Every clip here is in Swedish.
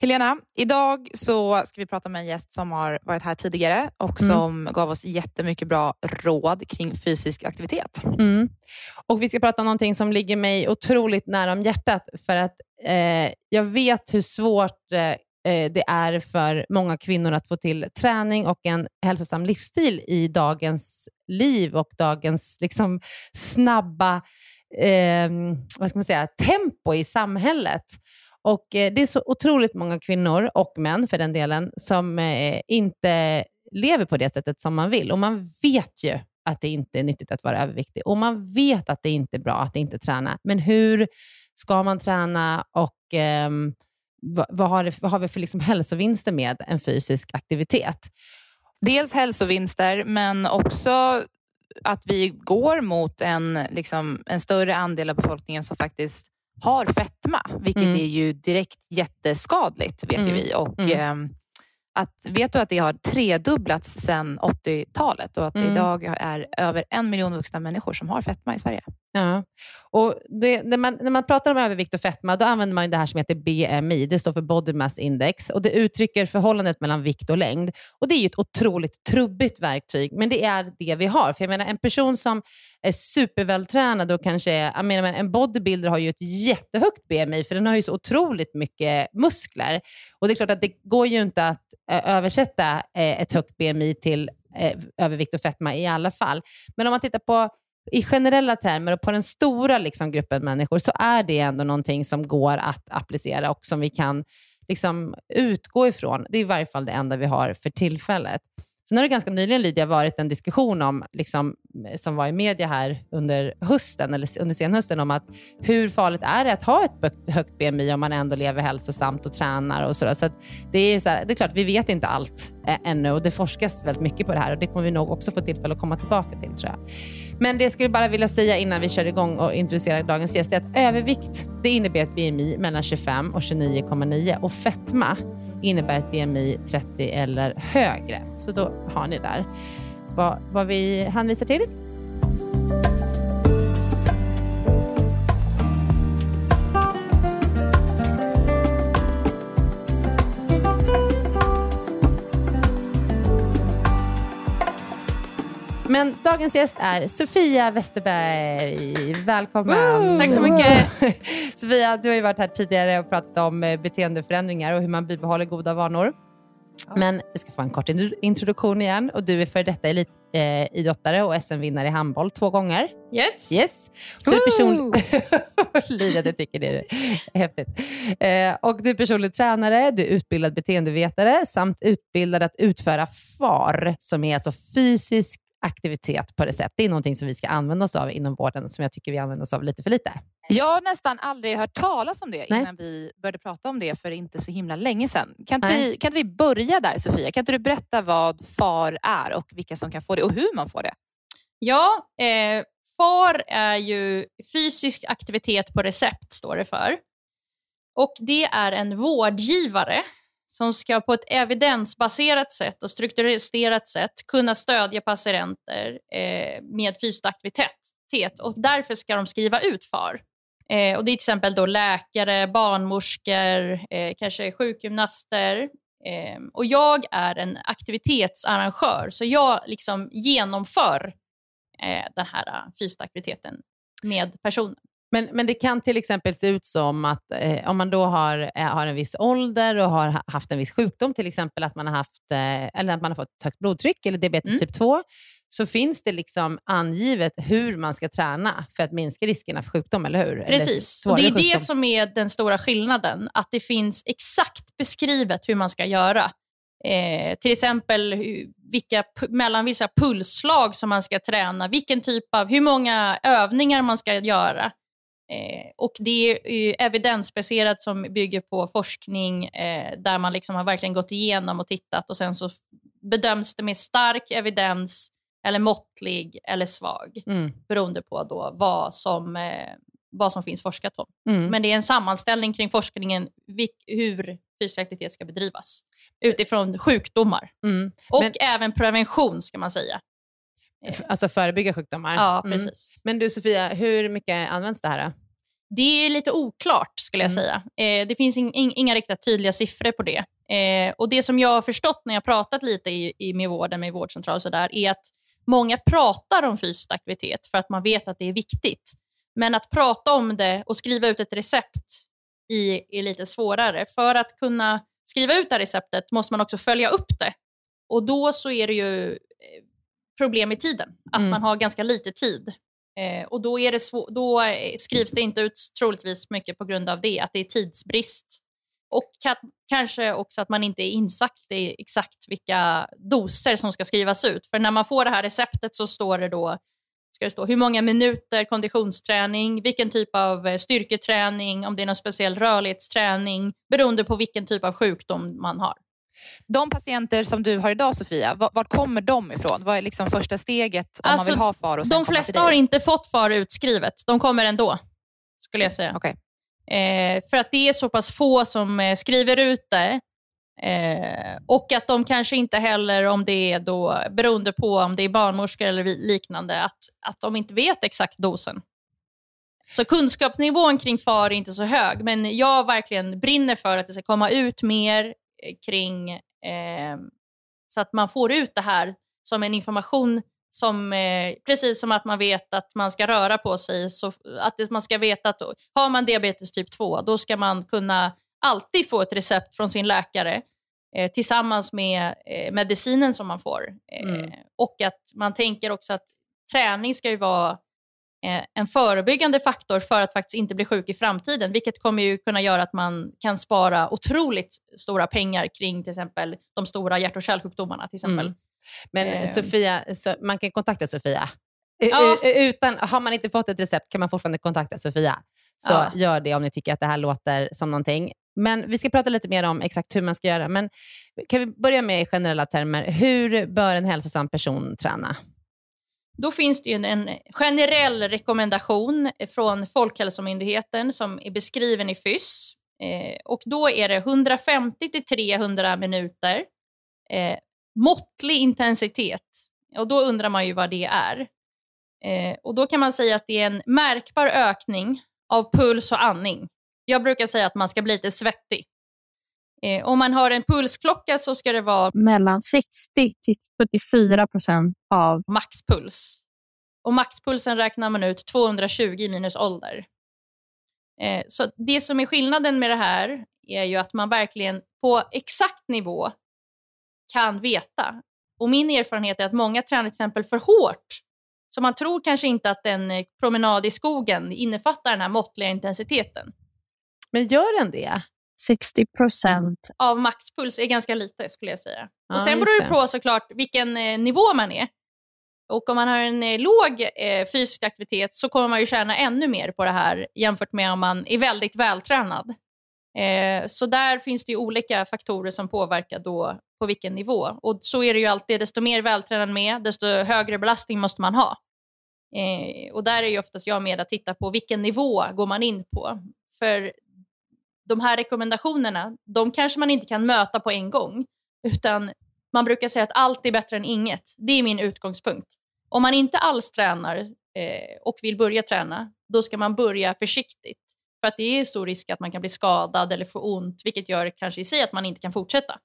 Helena, idag så ska vi prata med en gäst som har varit här tidigare och mm. som mm. gav oss jättemycket bra råd kring fysisk aktivitet. Mm. Och Vi ska prata om någonting som ligger mig otroligt nära om hjärtat för att eh, jag vet hur svårt eh, eh, det är för många kvinnor att få till träning och en hälsosam livsstil i dagens liv och dagens liksom, snabba eh, vad ska man säga, tempo i samhället. Och eh, Det är så otroligt många kvinnor, och män för den delen, som eh, inte lever på det sättet som man vill. Och Man vet ju att det inte är nyttigt att vara överviktig och man vet att det inte är bra att inte träna. Men hur ska man träna och eh, vad, vad, har det, vad, har vi för liksom hälsovinster med en fysisk aktivitet? Dels hälsovinster, men också att vi går mot en, liksom, en större andel av befolkningen som faktiskt har fetma, vilket mm. är ju direkt jätteskadligt vet mm. vi. Och, mm. eh, att, vet du att det har tredubblats sedan 80-talet och att det mm. idag är över en miljon vuxna människor som har fetma i Sverige? Ja. Och det, när, man, när man pratar om övervikt och fetma, då använder man det här som heter BMI. Det står för Body Mass Index och det uttrycker förhållandet mellan vikt och längd. Och Det är ett otroligt trubbigt verktyg, men det är det vi har. För jag menar, En person som är supervältränad och kanske är, jag menar, en bodybuilder har ju ett jättehögt BMI, för den har ju så otroligt mycket muskler. Och Det är klart att det går ju inte att översätta eh, ett högt BMI till eh, övervikt och fetma i alla fall. Men om man tittar på i generella termer och på den stora liksom, gruppen människor så är det ändå någonting som går att applicera och som vi kan liksom utgå ifrån. Det är i varje fall det enda vi har för tillfället. Sen har det ganska nyligen Lydia varit en diskussion om, liksom, som var i media här under hösten, eller under senhösten, om att hur farligt är det att ha ett högt BMI om man ändå lever hälsosamt och tränar och sådär. Så, det, är så här, det är klart, vi vet inte allt eh, ännu och det forskas väldigt mycket på det här och det kommer vi nog också få tillfälle att komma tillbaka till tror jag. Men det jag skulle bara vilja säga innan vi kör igång och introducerar dagens gäst är att övervikt det innebär ett BMI mellan 25 och 29,9 och fetma innebär ett BMI 30 eller högre. Så då har ni där vad, vad vi hänvisar till. Men dagens gäst är Sofia Westerberg. Välkommen. Woo! Tack så mycket. Sofia, du har ju varit här tidigare och pratat om eh, beteendeförändringar och hur man bibehåller goda vanor. Ja. Men vi ska få en kort introduktion igen. Och Du är för detta elitidrottare eh, och SM-vinnare i handboll två gånger. Yes. yes. Så du person... Lida, det tycker det är häftigt. Eh, och du är personlig tränare, du är utbildad beteendevetare samt utbildad att utföra FAR, som är alltså fysisk aktivitet på recept. Det är någonting som vi ska använda oss av inom vården som jag tycker vi använder oss av lite för lite. Jag har nästan aldrig hört talas om det Nej. innan vi började prata om det för inte så himla länge sedan. Kan inte, vi, kan inte vi börja där Sofia? Kan inte du berätta vad FAR är och vilka som kan få det och hur man får det? Ja, eh, FAR är ju fysisk aktivitet på recept står det för. Och det är en vårdgivare som ska på ett evidensbaserat sätt och strukturerat sätt kunna stödja patienter eh, med fysisk aktivitet. Och därför ska de skriva ut FAR. Eh, och det är till exempel då läkare, barnmorskor, eh, kanske sjukgymnaster. Eh, och jag är en aktivitetsarrangör, så jag liksom genomför eh, den här eh, fysiska aktiviteten med personen. Men, men det kan till exempel se ut som att eh, om man då har, eh, har en viss ålder och har haft en viss sjukdom, till exempel att man har, haft, eh, eller att man har fått högt blodtryck eller diabetes mm. typ 2, så finns det liksom angivet hur man ska träna för att minska riskerna för sjukdom, eller hur? Precis, eller och det är sjukdom. det som är den stora skillnaden, att det finns exakt beskrivet hur man ska göra. Eh, till exempel vilka, mellan vissa pulsslag som man ska träna, vilken typ av, hur många övningar man ska göra. Eh, och det är evidensbaserat som bygger på forskning eh, där man liksom har verkligen gått igenom och tittat och sen så bedöms det med stark evidens eller måttlig eller svag mm. beroende på då vad som, eh, vad som finns forskat om. Mm. Men det är en sammanställning kring forskningen vilk, hur fysisk aktivitet ska bedrivas utifrån sjukdomar. Mm. Och Men, även prevention ska man säga. Alltså förebygga sjukdomar? Ja, mm. precis. Mm. Men du Sofia, hur mycket används det här? Då? Det är lite oklart skulle jag mm. säga. Eh, det finns in, in, inga riktigt tydliga siffror på det. Eh, och Det som jag har förstått när jag pratat lite i, i, med vården, med vårdcentral och sådär, är att många pratar om fysisk aktivitet för att man vet att det är viktigt. Men att prata om det och skriva ut ett recept i, är lite svårare. För att kunna skriva ut det här receptet måste man också följa upp det. Och då så är det ju eh, problem i tiden, att mm. man har ganska lite tid. Eh, och då, är det svår, då skrivs det inte ut troligtvis mycket på grund av det, att det är tidsbrist. Och kanske också att man inte är insatt i exakt vilka doser som ska skrivas ut. För när man får det här receptet så står det då ska det stå hur många minuter konditionsträning, vilken typ av eh, styrketräning, om det är någon speciell rörlighetsträning, beroende på vilken typ av sjukdom man har. De patienter som du har idag Sofia, var kommer de ifrån? Vad är liksom första steget om alltså, man vill ha FAR? Och de flesta har inte fått FAR utskrivet. De kommer ändå, skulle jag säga. Okay. Eh, för att det är så pass få som eh, skriver ut det. Eh, och att de kanske inte heller, om det är då, beroende på om det är barnmorskor eller liknande, att, att de inte vet exakt dosen. Så kunskapsnivån kring FAR är inte så hög, men jag verkligen brinner för att det ska komma ut mer kring, eh, så att man får ut det här som en information som, eh, precis som att man vet att man ska röra på sig, så att man ska veta att har man diabetes typ 2, då ska man kunna alltid få ett recept från sin läkare eh, tillsammans med eh, medicinen som man får. Eh, mm. Och att man tänker också att träning ska ju vara eh, en förebyggande faktor för att faktiskt inte bli sjuk i framtiden, vilket kommer ju kunna göra att man kan spara otroligt stora pengar kring till exempel de stora hjärt och kärlsjukdomarna. Till exempel. Mm. Men eh. Sofia, man kan kontakta Sofia. Ja. Utan, har man inte fått ett recept kan man fortfarande kontakta Sofia. Så ja. gör det om ni tycker att det här låter som någonting. Men vi ska prata lite mer om exakt hur man ska göra. Men kan vi börja med i generella termer. Hur bör en hälsosam person träna? Då finns det ju en generell rekommendation från Folkhälsomyndigheten som är beskriven i FYSS. Eh, och då är det 150 till 300 minuter eh, måttlig intensitet. Och då undrar man ju vad det är. Eh, och då kan man säga att det är en märkbar ökning av puls och andning. Jag brukar säga att man ska bli lite svettig. Eh, om man har en pulsklocka så ska det vara mellan 60 till 74 procent av maxpuls. Och maxpulsen räknar man ut 220 minus ålder. Eh, så det som är skillnaden med det här är ju att man verkligen på exakt nivå kan veta. Och min erfarenhet är att många tränar till exempel för hårt. Så man tror kanske inte att en promenad i skogen innefattar den här måttliga intensiteten. Men gör den det? 60 procent. Av maxpuls är ganska lite skulle jag säga. Ja, och Sen beror det på såklart vilken eh, nivå man är. Och om man har en eh, låg eh, fysisk aktivitet så kommer man ju tjäna ännu mer på det här jämfört med om man är väldigt vältränad. Eh, så där finns det ju olika faktorer som påverkar då på vilken nivå. Och så är det ju alltid, desto mer vältränad man är, desto högre belastning måste man ha. Eh, och där är ju oftast jag med att titta på vilken nivå går man in på. För de här rekommendationerna, de kanske man inte kan möta på en gång. Utan man brukar säga att allt är bättre än inget. Det är min utgångspunkt. Om man inte alls tränar eh, och vill börja träna, då ska man börja försiktigt. För att det är stor risk att man kan bli skadad eller få ont, vilket gör kanske i sig att man inte kan fortsätta.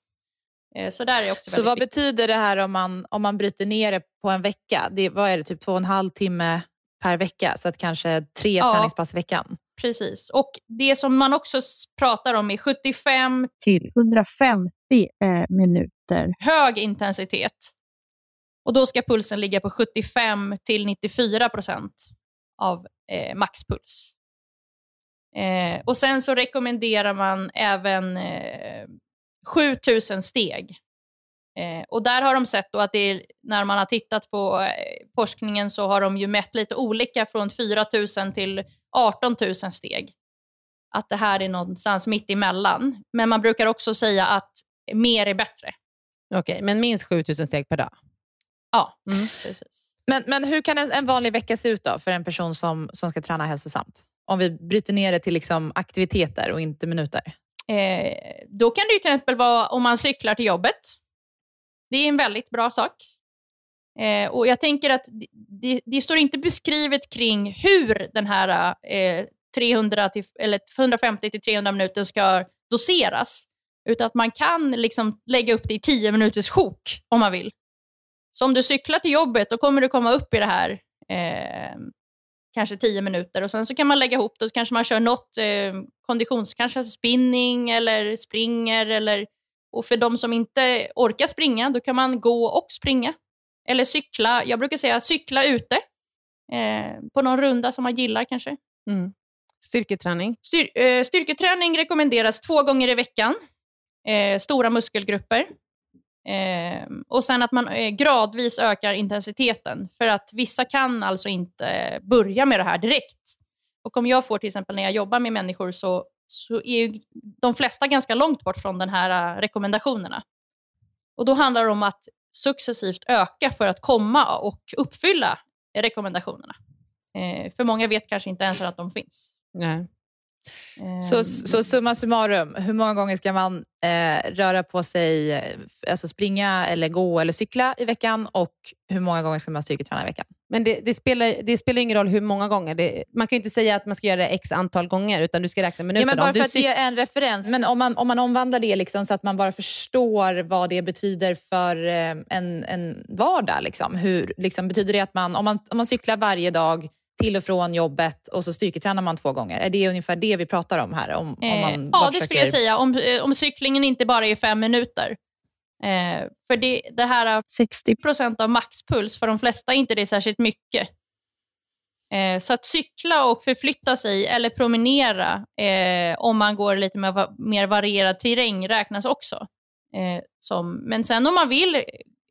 Eh, så där är också Så vad viktigt. betyder det här om man, om man bryter ner det på en vecka? Det, vad är det, typ två och en halv timme per vecka? Så att kanske tre ja, träningspass i veckan? Precis. Och det som man också pratar om är 75 till 150 eh, minuter. Hög intensitet. Och då ska pulsen ligga på 75 till 94 procent av eh, maxpuls. Eh, och sen så rekommenderar man även eh, 7000 steg. Eh, och där har de sett då att det är, när man har tittat på eh, forskningen så har de ju mätt lite olika från 4000 till 18 000 steg. Att det här är någonstans mitt emellan. Men man brukar också säga att mer är bättre. Okej, okay, men minst 7000 steg per dag? Ja, mm. precis. Men, men hur kan en, en, vanlig vecka se ut då för en person som, som ska träna hälsosamt? Om vi bryter ner det till liksom aktiviteter och inte minuter. Eh, då kan det ju till exempel vara om man cyklar till jobbet. Det är en väldigt bra sak. Eh, och Jag tänker att det, det, står inte beskrivet kring hur den här eh, 300 till, eller 150 till 300 minuter ska doseras. Utan att man kan liksom lägga upp det i 10 minuters sjok om man vill. Så om du cyklar till jobbet, då kommer du komma upp i det här eh, kanske 10 minuter. Och Sen så kan man lägga ihop det och kanske man kör något eh, konditions, kanske spinning eller springer. Eller, och för de som inte orkar springa, då kan man gå och springa. Eller cykla. Jag brukar säga cykla ute. Eh, på någon runda som man gillar kanske. Mm. Styrketräning? Styr, eh, styrketräning rekommenderas två gånger i veckan. Eh, stora muskelgrupper. Eh, och sen att man eh, gradvis ökar intensiteten. För att vissa kan alltså inte börja med det här direkt. Och om jag får till exempel när jag jobbar med människor så, så är ju de flesta ganska långt bort från de här rekommendationerna. Och då handlar det om att successivt öka för att komma och uppfylla rekommendationerna. Eh, för många vet kanske inte ens att de finns. Nej. Så, ehm. så summa summarum, hur många gånger ska man eh, röra på sig, alltså springa eller gå eller cykla i veckan och hur många gånger ska man styrketräna i veckan? Men det, det, spelar, det spelar ingen roll hur många gånger. Det, man kan ju inte säga att man ska göra det x antal gånger utan du ska räkna minuter. Ja, men bara för att ge en referens. Men om man, om man omvandlar det liksom så att man bara förstår vad det betyder för eh, en, en vardag. Liksom. Hur, liksom, betyder det att man om, man, om man cyklar varje dag till och från jobbet och så styrketränar man två gånger. Är det ungefär det vi pratar om här? Om, om man eh, ja, det skulle jag säga. Om, eh, om cyklingen inte bara är fem minuter. Eh, för det, det här 60 procent av maxpuls, för de flesta är inte det särskilt mycket. Eh, så att cykla och förflytta sig eller promenera eh, om man går lite mer, mer varierad terräng räknas också. Eh, som, men sen om man vill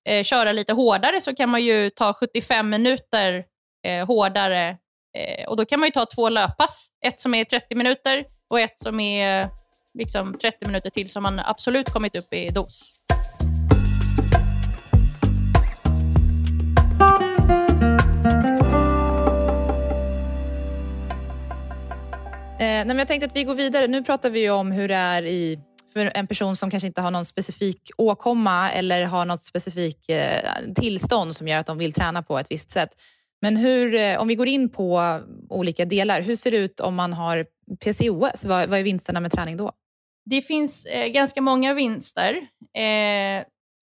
eh, köra lite hårdare så kan man ju ta 75 minuter eh, hårdare eh, och då kan man ju ta två löppass. Ett som är 30 minuter och ett som är liksom 30 minuter till som man absolut kommit upp i dos. Eh, nej, jag tänkte att vi går vidare. Nu pratar vi om hur det är i, för en person som kanske inte har någon specifik åkomma eller har något specifikt eh, tillstånd som gör att de vill träna på ett visst sätt. Men hur, eh, om vi går in på olika delar, hur ser det ut om man har PCOS? Vad, vad är vinsterna med träning då? Det finns eh, ganska många vinster. Eh,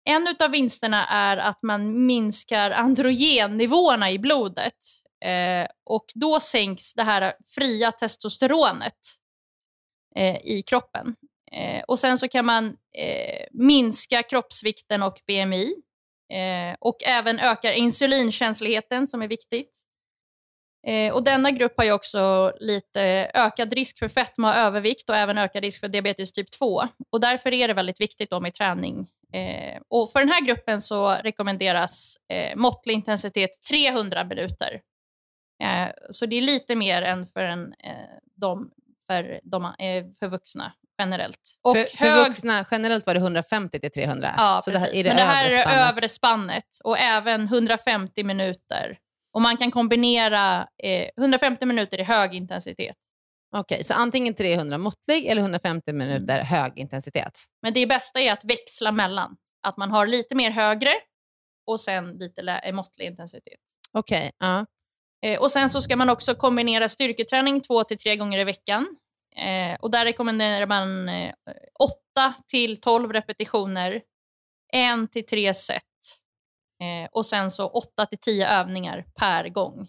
en av vinsterna är att man minskar androgennivåerna i blodet. Eh, och då sänks det här fria testosteronet eh, i kroppen. Eh, och Sen så kan man eh, minska kroppsvikten och BMI. Eh, och även ökar insulinkänsligheten som är viktigt. Eh, och Denna grupp har ju också lite ökad risk för fetma och övervikt och även ökad risk för diabetes typ 2. Och Därför är det väldigt viktigt då med träning. Eh, och För den här gruppen så rekommenderas eh, måttlig intensitet 300 minuter Eh, så det är lite mer än för, en, eh, de, för, de, eh, för vuxna generellt. Och för, för vuxna generellt var det 150 till 300? Ja, så precis. Det här, är det Men det här är det övre spannet och även 150 minuter. Och man kan kombinera eh, 150 minuter i hög intensitet. Okej, okay, så antingen 300 måttlig eller 150 minuter mm. hög intensitet? Men det bästa är att växla mellan. Att man har lite mer högre och sen lite måttlig intensitet. Okej, okay, ja. Eh, och Sen så ska man också kombinera styrketräning två till tre gånger i veckan. Eh, och Där rekommenderar man eh, 8 till 12 repetitioner, en till tre set eh, och sen så 8 till 10 övningar per gång.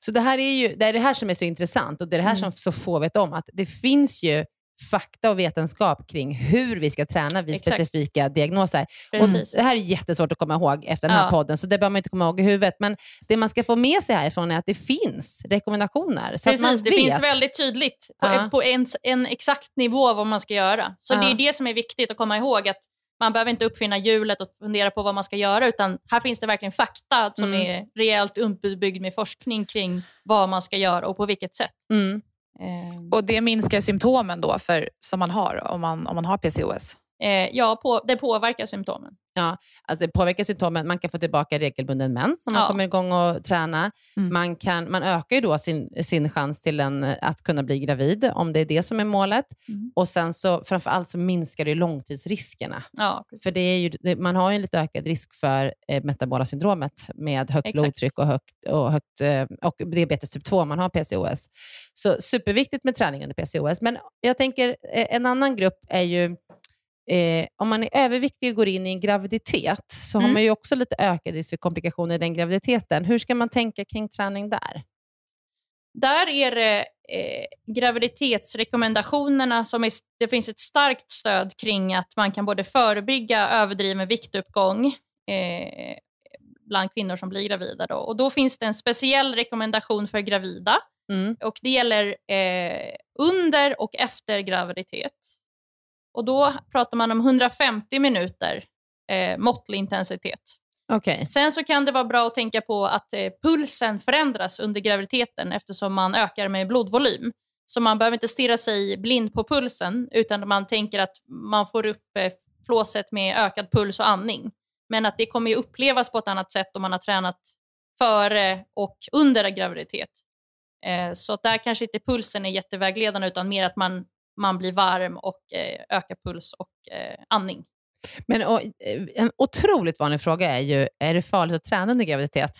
Så det här är ju det, är det här som är så intressant och det är det här mm. som så få vet om, att det finns ju fakta och vetenskap kring hur vi ska träna vid Exakt. specifika diagnoser. Och det här är jättesvårt att komma ihåg efter den här ja. podden, så det behöver man inte komma ihåg i huvudet. Men det man ska få med sig härifrån är att det finns rekommendationer. Så Precis, att man det vet. finns väldigt tydligt på, ja. på en, en, exakt nivå vad man ska göra. Så ja. det är det som är viktigt att komma ihåg. att man behöver inte uppfinna hjulet och fundera på vad man ska göra, utan här finns det verkligen fakta som mm. är rejält underbyggd med forskning kring vad man ska göra och på vilket sätt. Mm. Ehm. Och det minskar symptomen då för, som man har om man, om man har PCOS? Eh, ja, på, det påverkar symptomen. Ja, alltså det påverkar symptomen. Man kan få tillbaka regelbunden mens om man ja. kommer igång och träna. Mm. Man, kan, man ökar ju då sin, sin chans till en, att kunna bli gravid, om det är det som är målet. Mm. Och sen så framförallt så minskar det långtidsriskerna. Ja, för det är ju, det, man har ju en lite ökad risk för eh, metabola syndromet med högt Exakt. blodtryck och, högt, och, högt, eh, och diabetes typ 2 om man har PCOS. Så superviktigt med träning under PCOS. Men jag tänker, eh, en annan grupp är ju Eh, om man är överviktig och går in i en graviditet så mm. har man ju också lite ökad risk för komplikationer i den graviditeten. Hur ska man tänka kring träning där? Där är det eh, graviditetsrekommendationerna som är, det finns ett starkt stöd kring att man kan både förebygga överdriven viktuppgång eh, bland kvinnor som blir gravida. Då. Och då finns det en speciell rekommendation för gravida mm. och det gäller eh, under och efter graviditet. Och Då pratar man om 150 minuter eh, måttlig intensitet. Okay. Sen så kan det vara bra att tänka på att eh, pulsen förändras under graviditeten eftersom man ökar med blodvolym. Så man behöver inte stirra sig blind på pulsen utan man tänker att man får upp eh, flåset med ökad puls och andning. Men att det kommer ju upplevas på ett annat sätt om man har tränat före och under graviditet. Eh, så där kanske inte pulsen är jättevägledande utan mer att man man blir varm och eh, ökar puls och eh, andning. Men och, eh, en otroligt vanlig fråga är ju, är det farligt att träna under graviditet?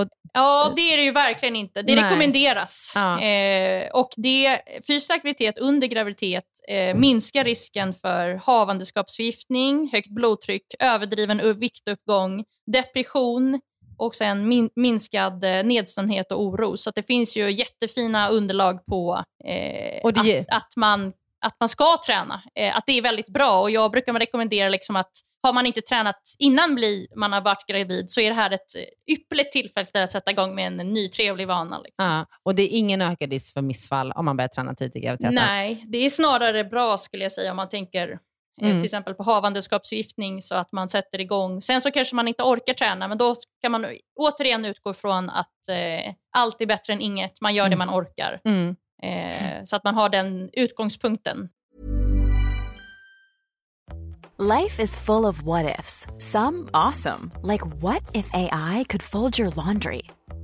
Och, ja, det är det ju verkligen inte. Det nej. rekommenderas. Ja. Eh, och det, fysisk aktivitet under graviditet eh, minskar risken för havandeskapsförgiftning, högt blodtryck, överdriven viktuppgång, depression och sen min, minskad eh, nedstämdhet och oro. Så det finns ju jättefina underlag på eh, att, att, man, att man ska träna. Eh, att det är väldigt bra och jag brukar rekommendera liksom att har man inte tränat innan bli, man har varit gravid så är det här ett ypperligt tillfälle att sätta igång med en ny trevlig vana. Liksom. Ja, och det är ingen ökad risk för missfall om man börjar träna tidigt i graviditeten? Nej, det är snarare bra skulle jag säga om man tänker Mm. till exempel på havandeskapsförgiftning så att man sätter igång. Sen så kanske man inte orkar träna, men då kan man återigen utgå från att eh, allt är bättre än inget. Man gör mm. det man orkar. Mm. Eh, så att man har den utgångspunkten. Life is full of what ifs. Some awesome. Like what if AI could fold your laundry?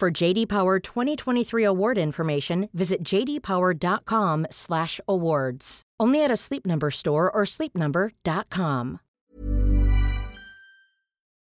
For JD Power 2023 award information, visit jdpower.com/awards. Only at a Sleep Number store or sleepnumber.com.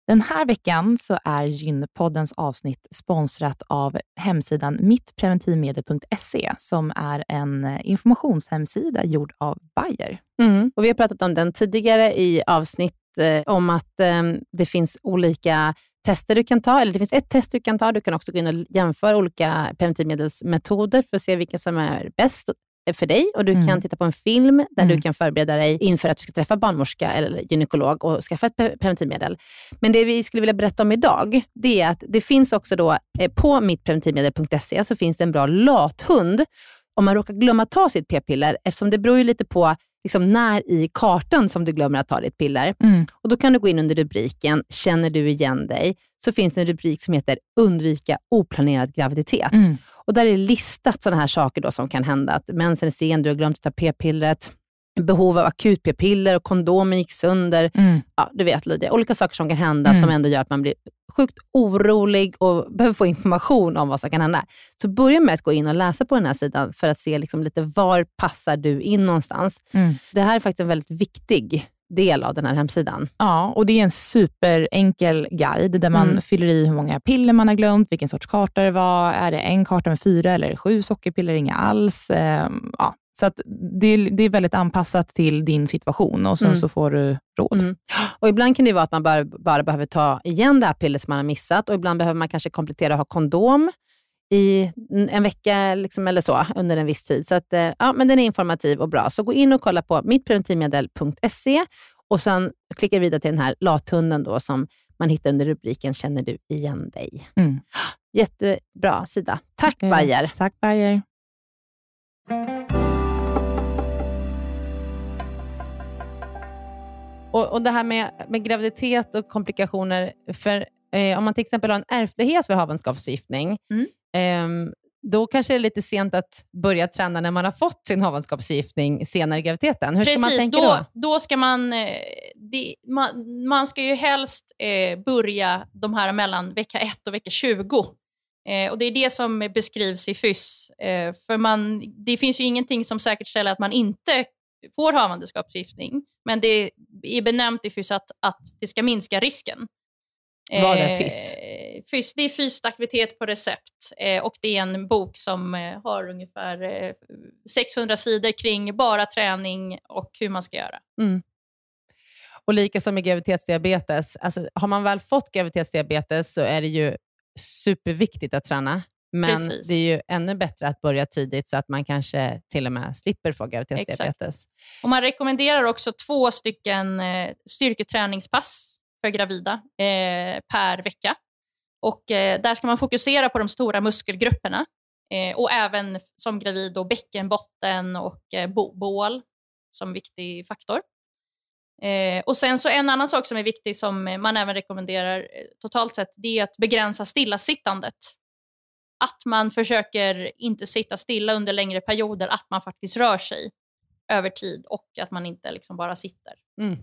Den här veckan så är Gynpoddens avsnitt sponsrat av hemsidan mittpreventivmedel.se som är en informationshemsida gjord av Bayer. Mm. Och vi har pratat om den tidigare i avsnitt eh, om att eh, det finns olika tester du kan ta, eller det finns ett test du kan ta. Du kan också gå in och jämföra olika preventivmedelsmetoder för att se vilka som är bäst för dig och du mm. kan titta på en film där mm. du kan förbereda dig inför att du ska träffa barnmorska eller gynekolog och skaffa ett preventivmedel. Men det vi skulle vilja berätta om idag, det är att det finns också då eh, på mittpreventivmedel.se så finns det en bra lathund om man råkar glömma ta sitt p-piller, eftersom det beror ju lite på liksom när i kartan som du glömmer att ta ditt piller. Mm. Och Då kan du gå in under rubriken “Känner du igen dig?” så finns det en rubrik som heter “Undvika oplanerad graviditet”. Mm. Och Där är listat sådana här saker då som kan hända. Att mensen är sen, du har glömt att ta p-pillret, behov av akut p-piller och kondomen gick sönder. Mm. Ja, du vet Lydia, olika saker som kan hända mm. som ändå gör att man blir sjukt orolig och behöver få information om vad som kan hända. Så börja med att gå in och läsa på den här sidan för att se liksom lite var passar du in någonstans. Mm. Det här är faktiskt en väldigt viktig del av den här hemsidan. Ja, och det är en superenkel guide där man mm. fyller i hur många piller man har glömt, vilken sorts karta det var. Är det en karta med fyra eller sju sockerpiller, inga alls? Ehm, ja, så att det, det, är väldigt anpassat till din situation och sen mm. så får du råd. Mm. Och Ibland kan det vara att man bara, bara behöver ta igen det här pillret som man har missat och ibland behöver man kanske komplettera och ha kondom i en vecka liksom, eller så under en viss tid. Så att, eh, ja, men den är informativ och bra. Så gå in och kolla på mittpreventivmedel.se och sen klicka vidare till den här lathunden då, som man hittar under rubriken Känner du igen dig? Mm. Jättebra sida. Tack okay. Bayer. Tack Bayer. Och, och Det här med, med graviditet och komplikationer. För eh, Om man till exempel har en ärftlighet för havandeskapsförgiftning, mm. eh, då kanske det är lite sent att börja träna när man har fått sin havandeskapsförgiftning senare i graviditeten. Hur ska man tänka då? då? Då ska man, eh, det, man, man ska ju helst eh, börja de här mellan vecka 1 och vecka 20. Eh, och Det är det som beskrivs i FYSS. Eh, för man, det finns ju ingenting som säkerställer att man inte får havandeskapsförgiftning, men det är benämnt i FYSS att, att det ska minska risken. Vad är FYSS? Eh, FYSS det är fysisk aktivitet på recept eh, och det är en bok som eh, har ungefär eh, 600 sidor kring bara träning och hur man ska göra. Mm. Och lika som med graviditetsdiabetes, alltså, har man väl fått graviditetsdiabetes så är det ju superviktigt att träna. Men Precis. det är ju ännu bättre att börja tidigt så att man kanske till och med slipper få graviditetsdiabetes. Och man rekommenderar också två stycken eh, styrketräningspass för gravida eh, per vecka. Och eh, Där ska man fokusera på de stora muskelgrupperna eh, och även som gravid då bäckenbotten och eh, bål som viktig faktor. Eh, och sen så En annan sak som är viktig som man även rekommenderar totalt sett, det är att begränsa stillasittandet. Att man försöker inte sitta stilla under längre perioder, att man faktiskt rör sig över tid och att man inte liksom bara sitter. Mm.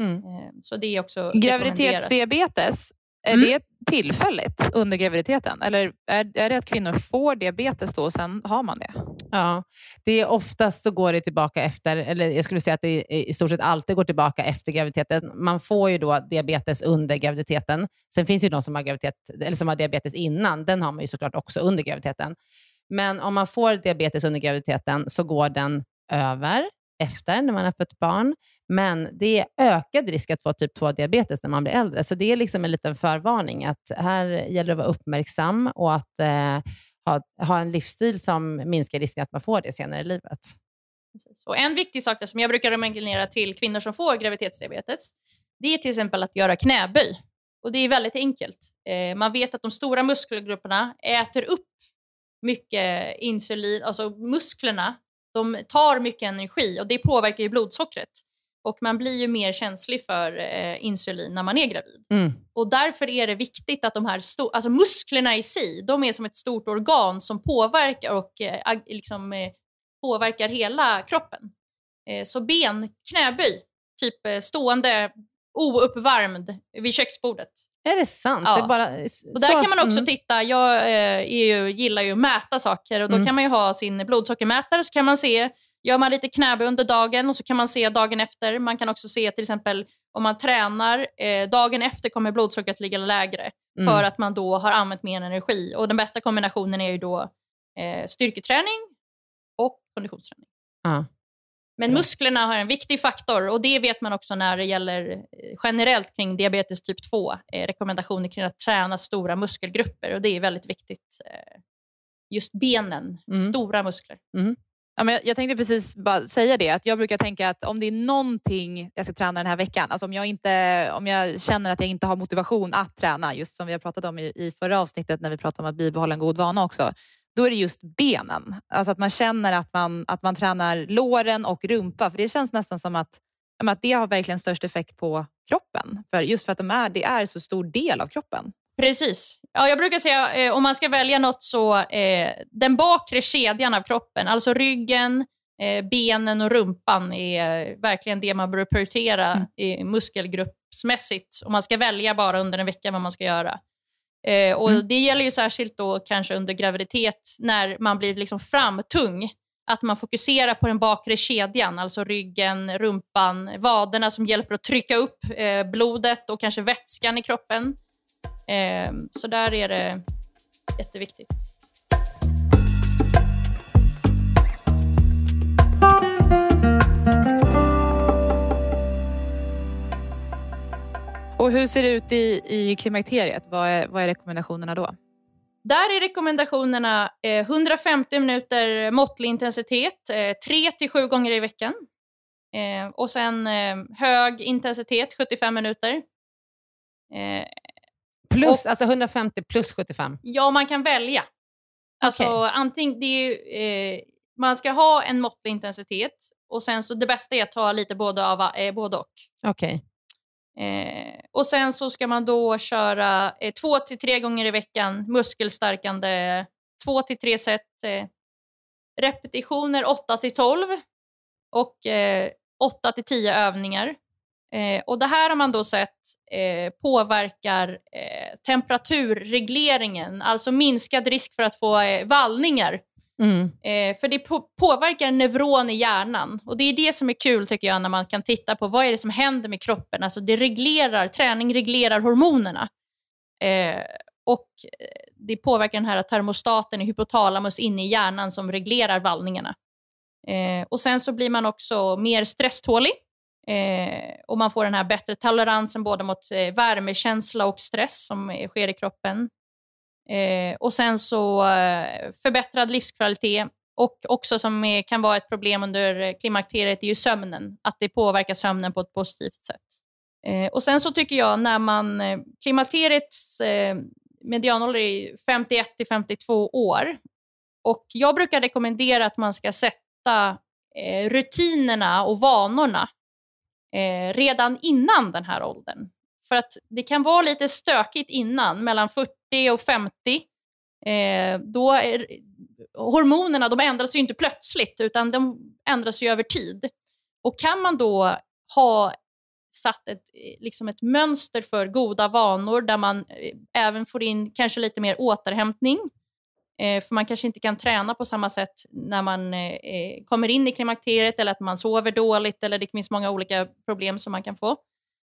Mm. Eh, så det är också Graviditetsdiabetes, är mm. det tillfälligt under graviditeten? Eller är, är det att kvinnor får diabetes då och sen har man det? Ja, det är oftast så går det tillbaka efter, eller jag skulle säga att det i stort sett alltid går tillbaka efter graviditeten. Man får ju då diabetes under graviditeten. Sen finns det ju de som har, graviditet, eller som har diabetes innan. Den har man ju såklart också under graviditeten. Men om man får diabetes under graviditeten så går den över efter när man har fött barn. Men det är ökad risk att få typ 2-diabetes när man blir äldre. Så det är liksom en liten förvarning att här gäller det att vara uppmärksam och att eh, ha, ha en livsstil som minskar risken att man får det senare i livet. Och en viktig sak som jag brukar rekommendera till kvinnor som får graviditetsdiabetes, det är till exempel att göra knäböj. Och Det är väldigt enkelt. Eh, man vet att de stora muskelgrupperna äter upp mycket insulin, alltså musklerna de tar mycket energi och det påverkar ju blodsockret. Och man blir ju mer känslig för eh, insulin när man är gravid. Mm. Och därför är det viktigt att de här alltså musklerna i sig, de är som ett stort organ som påverkar och eh, liksom, eh, påverkar hela kroppen. Eh, så ben, knäböj, typ eh, stående ouppvärmd vid köksbordet. Är det sant? Ja. Det bara... och där kan man också mm. titta. Jag eh, ju, gillar ju att mäta saker och då mm. kan man ju ha sin blodsockermätare så kan man se, gör man lite knäböj under dagen och så kan man se dagen efter. Man kan också se till exempel om man tränar, eh, dagen efter kommer blodsockret ligga lägre mm. för att man då har använt mer energi. Och den bästa kombinationen är ju då eh, styrketräning och konditionsträning. Ja. Men musklerna har en viktig faktor och det vet man också när det gäller eh, generellt kring diabetes typ 2. Eh, rekommendationer kring att träna stora muskelgrupper och det är väldigt viktigt. Eh, just benen, mm. stora muskler. Mm. Ja, men jag tänkte precis bara säga det, att jag brukar tänka att om det är någonting jag ska träna den här veckan, alltså om jag, inte, om jag känner att jag inte har motivation att träna, just som vi har pratat om i, i förra avsnittet när vi pratade om att bibehålla en god vana också, då är det just benen. Alltså att man känner att man, att man tränar låren och rumpa. För det känns nästan som att, att det har verkligen störst effekt på kroppen. För just för att de är, det är så stor del av kroppen. Precis. Ja, jag brukar säga eh, om man ska välja något så eh, den bakre kedjan av kroppen, alltså ryggen, eh, benen och rumpan är verkligen det man bör prioritera mm. muskelgruppsmässigt. Om man ska välja bara under en vecka vad man ska göra. Eh, och mm. Det gäller ju särskilt då kanske under graviditet när man blir liksom framtung. Att man fokuserar på den bakre kedjan, alltså ryggen, rumpan, vaderna som hjälper att trycka upp eh, blodet och kanske vätskan i kroppen. Eh, så där är det jätteviktigt. Och hur ser det ut i, i klimakteriet? Vad är, vad är rekommendationerna då? Där är rekommendationerna eh, 150 minuter måttlig intensitet, eh, 3 till 7 gånger i veckan. Eh, och sen eh, hög intensitet, 75 minuter. Eh, plus, och, alltså 150 plus 75? Ja, man kan välja. Alltså okay. antingen, det är, eh, man ska ha en måttlig intensitet och sen så det bästa är att ta lite både, av, både och. Okej. Okay. Eh, och sen så ska man då köra eh, två till tre gånger i veckan muskelstärkande, två till tre set, eh, repetitioner 8 till 12 och eh, 8 till 10 övningar. Eh, och det här har man då sett eh, påverkar eh, temperaturregleringen, alltså minskad risk för att få eh, vallningar Mm. Eh, för det på påverkar neuron i hjärnan. Och Det är det som är kul tycker jag när man kan titta på vad är det som händer med kroppen. Alltså det reglerar, träning reglerar hormonerna. Eh, och eh, Det påverkar den här termostaten i hypotalamus inne i hjärnan som reglerar vallningarna. Eh, och Sen så blir man också mer stresstålig. Eh, och man får den här bättre toleransen både mot eh, värmekänsla och stress som sker i kroppen. Eh, och sen så eh, förbättrad livskvalitet och också som är, kan vara ett problem under klimakteriet är ju sömnen. Att det påverkar sömnen på ett positivt sätt. Eh, och sen så tycker jag när man, eh, klimakteriets eh, medianålder är 51 till 52 år. Och jag brukar rekommendera att man ska sätta eh, rutinerna och vanorna eh, redan innan den här åldern. För att det kan vara lite stökigt innan, mellan 40 och 50. Eh, då är, hormonerna de ändras ju inte plötsligt, utan de ändras ju över tid. Och kan man då ha satt ett, liksom ett mönster för goda vanor där man eh, även får in kanske lite mer återhämtning, eh, för man kanske inte kan träna på samma sätt när man eh, eh kommer in i klimakteriet eller att man sover dåligt eller det finns många olika problem som man kan få.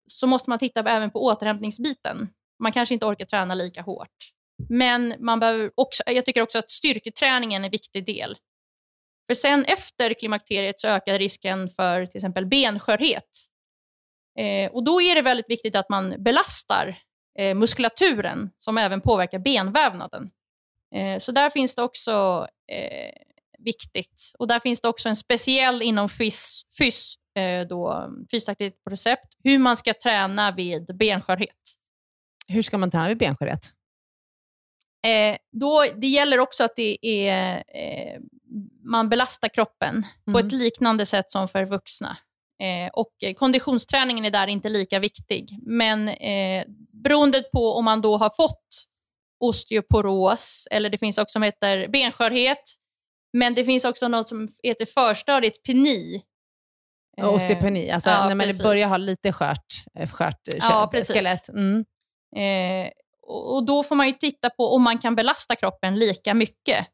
Så måste man titta även på återhämtningsbiten. Man kanske inte orkar träna lika hårt. Men man behöver också, jag tycker också att styrketräningen är en viktig del. För sen efter klimakteriet så ökar risken för till exempel benskörhet. Eh, och då är det väldigt viktigt att man belastar eh, muskulaturen som även påverkar benvävnaden. Eh, så där finns det också eh, viktigt. Och där finns det också en speciell inom fys, fys eh, då, fysaktivitet på recept, hur man ska träna vid benskörhet. Hur ska man träna vid benskörhet? Eh, då, det gäller också att det är, eh, man belastar kroppen mm. på ett liknande sätt som för vuxna. Eh, och konditionsträningen är där inte lika viktig. Men eh, beroende på om man då har fått osteoporos, eller det finns också som heter benskörhet, men det finns också något som heter förstadiet peni. Eh, osteopeni, alltså ja, när man precis. börjar ha lite skört, eh, skört ja, skelett. Mm. Eh, och då får man ju titta på om man kan belasta kroppen lika mycket.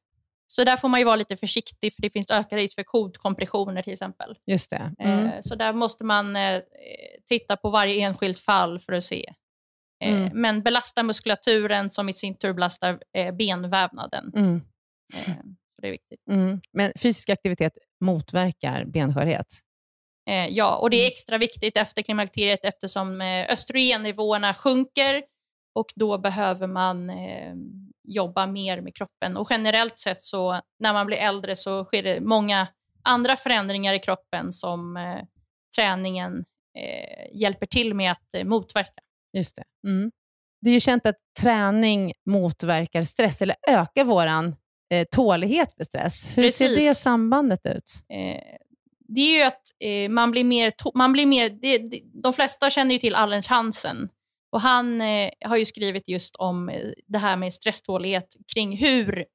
Så där får man ju vara lite försiktig, för det finns ökad risk för kodkompressioner till exempel. Just det. Eh, mm. Så där måste man eh, titta på varje enskilt fall för att se. Eh, mm. Men belasta muskulaturen som i sin tur belastar benvävnaden. Mm. Det är viktigt. Mm. Men fysisk aktivitet motverkar benskörhet? Ja, och det är mm. extra viktigt efter klimakteriet eftersom östrogennivåerna sjunker och då behöver man eh, jobba mer med kroppen. Och generellt sett så när man blir äldre så sker det många andra förändringar i kroppen som eh, träningen eh, hjälper till med att eh, motverka. Just det. Mm. Det är ju känt att träning motverkar stress eller ökar vår eh, tålighet för stress. Hur Precis. ser det sambandet ut? Eh, det är ju att eh, man blir mer... Man blir mer det, det, de flesta känner ju till Allen Hansen. och han eh, har ju skrivit just om eh, det här med stresstålighet kring hur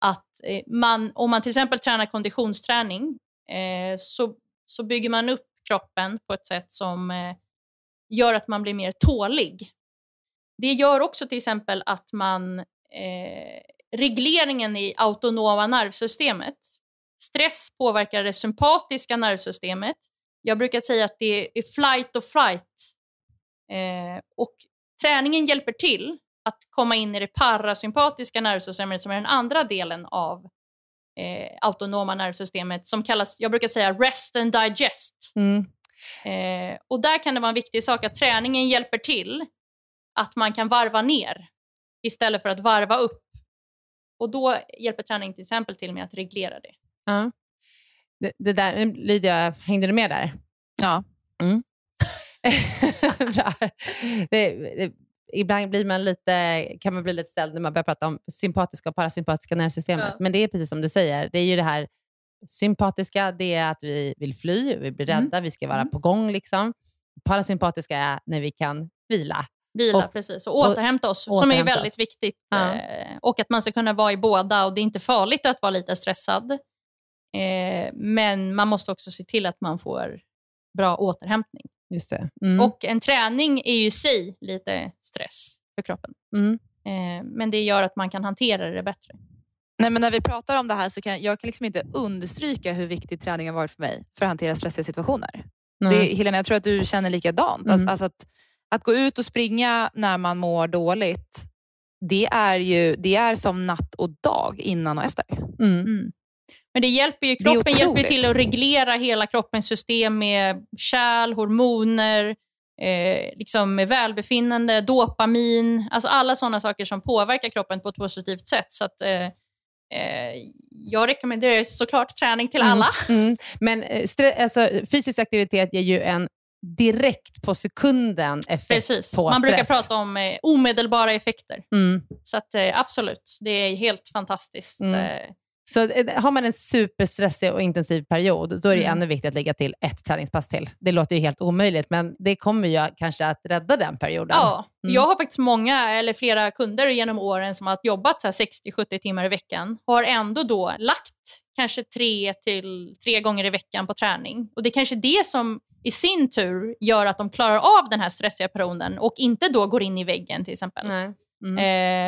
att eh, man, om man till exempel tränar konditionsträning eh, så, så bygger man upp kroppen på ett sätt som eh, gör att man blir mer tålig. Det gör också till exempel att man eh, regleringen i autonoma nervsystemet. Stress påverkar det sympatiska nervsystemet. Jag brukar säga att det är flight och flight Eh, och träningen hjälper till att komma in i det parasympatiska nervsystemet som är den andra delen av eh, autonoma nervsystemet som kallas, jag brukar säga rest and digest. Mm. Eh, och där kan det vara en viktig sak att träningen hjälper till att man kan varva ner istället för att varva upp. Och då hjälper träning till exempel till med att reglera det. Ja. Det, det där, Lydia, hängde du med där? Ja. Mm. det, det, ibland blir man lite, kan man bli lite ställd när man börjar prata om sympatiska och parasympatiska nervsystemet. Ja. Men det är precis som du säger. Det är ju det här sympatiska, det är att vi vill fly, vi blir mm. rädda, mm. vi ska vara mm. på gång. Liksom. Parasympatiska är när vi kan vila. Vila, och, precis. Och återhämta oss, och, som återhämta är väldigt oss. viktigt. Ja. Eh, och att man ska kunna vara i båda. Och Det är inte farligt att vara lite stressad. Eh, men man måste också se till att man får bra återhämtning. Just det. Mm. Och en träning är ju i sig lite stress för kroppen. Mm. Eh, men det gör att man kan hantera det bättre. Nej, men när vi pratar om det här så kan jag kan liksom inte understryka hur viktig träning har varit för mig för att hantera stressiga situationer. Det, Helena, jag tror att du känner likadant. Mm. Alltså, att, att gå ut och springa när man mår dåligt, det är, ju, det är som natt och dag innan och efter. Mm. Mm. Men det hjälper ju, kroppen hjälper till att reglera hela kroppens system med kärl, hormoner, eh, liksom med välbefinnande, dopamin, alltså alla sådana saker som påverkar kroppen på ett positivt sätt. Så att, eh, eh, jag rekommenderar såklart träning till alla. Mm, mm. Men eh, alltså, fysisk aktivitet ger ju en direkt på sekunden effekt Precis. på Man stress. brukar prata om eh, omedelbara effekter. Mm. Så att, eh, absolut, det är helt fantastiskt. Mm. Eh, Så eh, har man en superstressig och intensiv period, då är det Mm. ännu viktigt att lägga till ett träningspass till. Det låter ju helt omöjligt, men det kommer ju kanske att rädda den perioden. Ja, Mm. jag har faktiskt många, eller flera kunder genom åren som har jobbat så här 60-70 timmar i veckan, har ändå då lagt kanske tre till tre gånger i veckan på träning. Och det är kanske det som i sin tur gör att de klarar av den här stressiga perioden och inte då går in i väggen till exempel. Nej. Mm.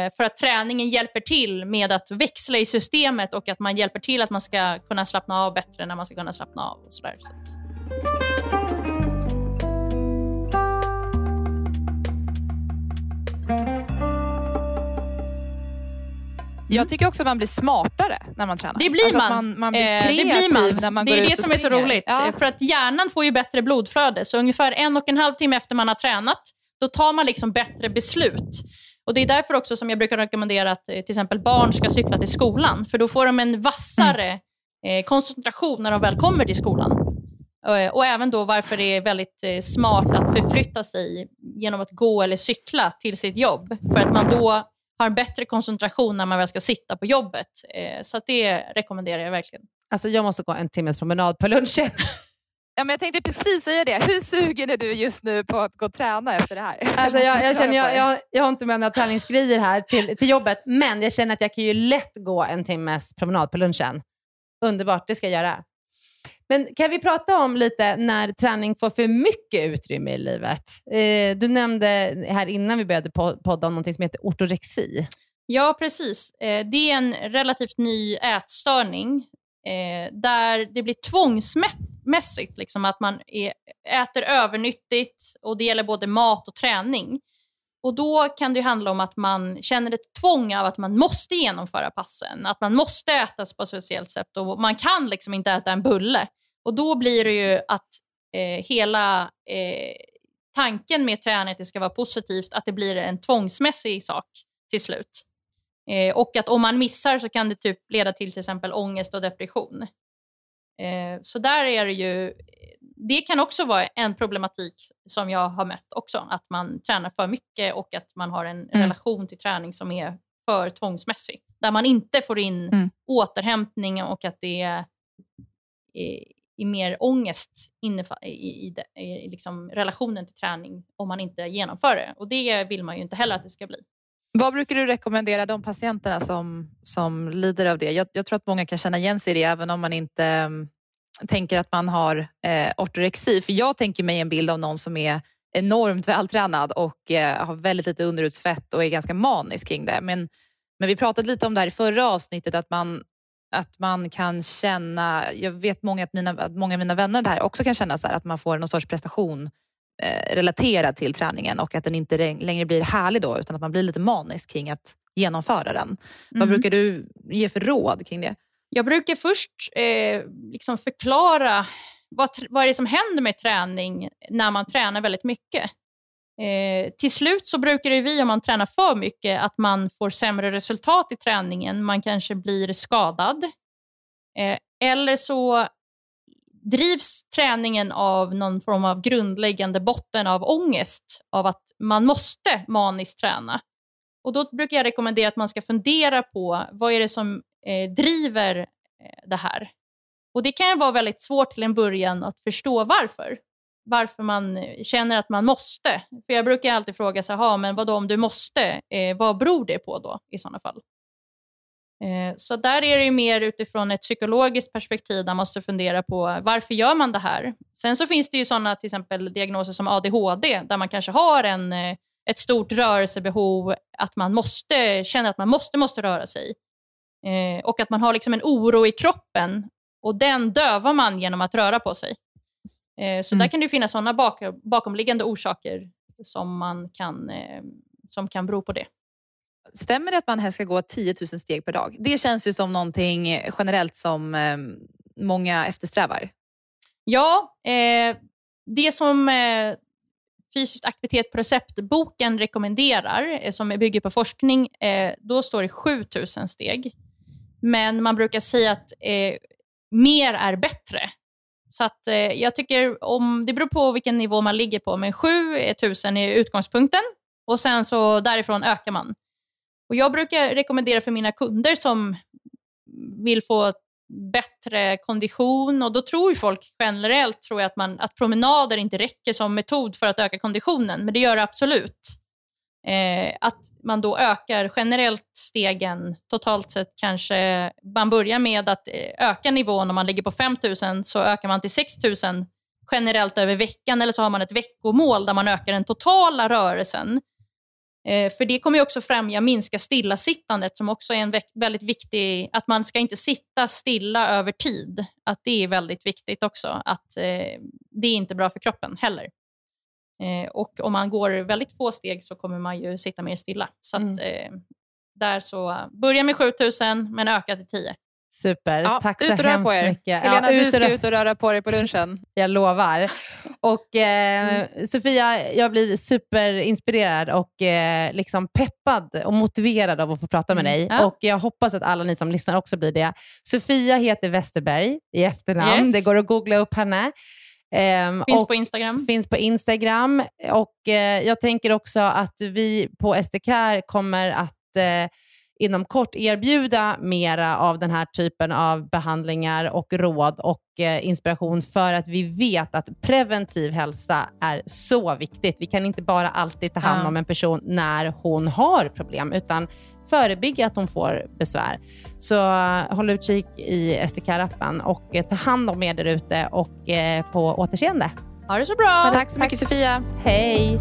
Eh, för att träningen hjälper till med att växla i systemet och att man hjälper till att man ska kunna slappna av bättre när man ska kunna slappna av. Och sådär. Så att, Jag tycker också att man blir smartare när man tränar. Det blir Alltså man. man. Man blir Eh, kreativ det blir man. när man det går är ut det och som är så springer. roligt. Ja. För att hjärnan får ju bättre blodflöde. Så ungefär en och en halv timme efter man har tränat, då tar man liksom bättre beslut. Och Det är därför också som jag brukar rekommendera att eh, till exempel barn ska cykla till skolan. För då får de en vassare eh, koncentration när de väl kommer till skolan. Eh, Och även då varför det är väldigt smart att förflytta sig genom att gå eller cykla till sitt jobb. För att man då har en bättre koncentration när man väl ska sitta på jobbet. Så det rekommenderar jag verkligen. Alltså, jag måste gå en timmes promenad på lunchen. Ja, men jag tänkte precis säga det. Hur sugen är du just nu på att gå och träna efter det här? Alltså jag, jag, känner, jag, jag, jag har inte med några träningsgrejer här till, till jobbet, men jag känner att jag kan ju lätt gå en timmes promenad på lunchen. Underbart, det ska jag göra. Men kan vi prata om lite när träning får för mycket utrymme i livet? Eh, du nämnde här innan vi började po- podda om något som heter ortorexi. Ja, precis. Eh, Det är en relativt ny ätstörning eh, där det blir tvångsmässigt liksom, att man är, äter övernyttigt och det gäller både mat och träning. Och Då kan det ju handla om att man känner ett tvång av att man måste genomföra passen, att man måste äta på ett speciellt sätt och man kan liksom inte äta en bulle. Och Då blir det ju att eh, hela eh, tanken med träning att det ska vara positivt, att det blir en tvångsmässig sak till slut. Eh, och att om man missar så kan det typ leda till till exempel ångest och depression. Eh, så där är det ju, det kan också vara en problematik som jag har mött också, att man tränar för mycket och att man har en Mm. relation till träning som är för tvångsmässig. Där man inte får in Mm. återhämtning och att det är, är, är mer ångest i, i, i liksom relationen till träning om man inte genomför det. Och det vill man ju inte heller att det ska bli. Vad brukar du rekommendera de patienterna som, som lider av det? Jag, jag tror att många kan känna igen sig i det även om man inte mm, tänker att man har eh, ortorexi. För jag tänker mig en bild av någon som är enormt vältränad och eh, har väldigt lite underutsfett och är ganska manisk kring det. Men, men vi pratade lite om det här i förra avsnittet att man, att man kan känna, jag vet många, att mina, att många av mina vänner där också kan känna så här, att man får någon sorts prestation eh, relaterad till träningen och att den inte läng- längre blir härlig då utan att man blir lite manisk kring att genomföra den. Vad Mm. brukar du ge för råd kring det? Jag brukar först eh, liksom förklara vad, vad är det som händer med träning när man tränar väldigt mycket. Eh, till slut så brukar det vi, om man tränar för mycket, att man får sämre resultat i träningen. Man kanske blir skadad. Eh, eller så drivs träningen av någon form av grundläggande botten av ångest, av att man måste maniskt träna. Och Då brukar jag rekommendera att man ska fundera på vad är det som eh, driver eh, det här. Och Det kan ju vara väldigt svårt till en början att förstå varför. Varför man eh, känner att man måste. För Jag brukar alltid fråga så här, men vadå om du måste, eh, vad beror det på då i sådana fall? Eh, Så där är det mer utifrån ett psykologiskt perspektiv där man måste fundera på varför gör man det här? Sen så finns det ju sådana till exempel diagnoser som ADHD där man kanske har en, eh, ett stort rörelsebehov, att man måste, känner att man måste, måste röra sig. Eh, och att man har liksom en oro i kroppen och den dövar man genom att röra på sig. Så Mm. där kan det finnas sådana bak, bakomliggande orsaker som, man kan, som kan bero på det. Stämmer det att man helst ska gå 10 000 steg per dag? Det känns ju som någonting generellt som eh, många eftersträvar. Ja, eh, det som eh, fysisk aktivitet på recept-boken rekommenderar, eh, som bygger på forskning, eh, då står det 7000 steg. Men man brukar säga att eh, mer är bättre. Så att, eh, jag tycker, om, det beror på vilken nivå man ligger på, men 7000 är utgångspunkten och sen så därifrån ökar man. Och Jag brukar rekommendera för mina kunder som vill få bättre kondition och då tror folk generellt tror jag att, man, att promenader inte räcker som metod för att öka konditionen, men det gör det absolut. Eh, att man då ökar generellt stegen totalt sett kanske, man börjar med att eh, öka nivån om man ligger på 5000 så ökar man till 6000 generellt över veckan eller så har man ett veckomål där man ökar den totala rörelsen. Eh, för det kommer också främja minska stillasittandet som också är en väldigt viktig, att man ska inte sitta stilla över tid. Att det är väldigt viktigt också, att eh, det är inte bra för kroppen heller. Eh, och om man går väldigt få steg så kommer man ju sitta mer stilla. Så mm. att, eh, där så, börja med 7000 men öka till 10. Super, ja, tack så hemskt mycket. Helena, ja, du ska ut och röra på dig på lunchen. Jag lovar. Och eh, mm. Sofia, jag blir superinspirerad och eh, liksom peppad och motiverad av att få prata med mm. dig. Ja. Och Jag hoppas att alla ni som lyssnar också blir det. Sofia heter Westerberg i efternamn. Yes. Det går att googla upp henne. Um, finns på Instagram. Finns på Instagram. Och uh, Jag tänker också att vi på SDK kommer att uh, inom kort erbjuda mera av den här typen av behandlingar och råd och uh, inspiration för att vi vet att preventiv hälsa är så viktigt. Vi kan inte bara alltid ta hand om en person när hon har problem, utan förebygga att hon får besvär. Så håll utkik i SDK-appen och eh, ta hand om er där ute och eh, på återseende. Ha det så bra. Tack så mycket Sofia. Hej.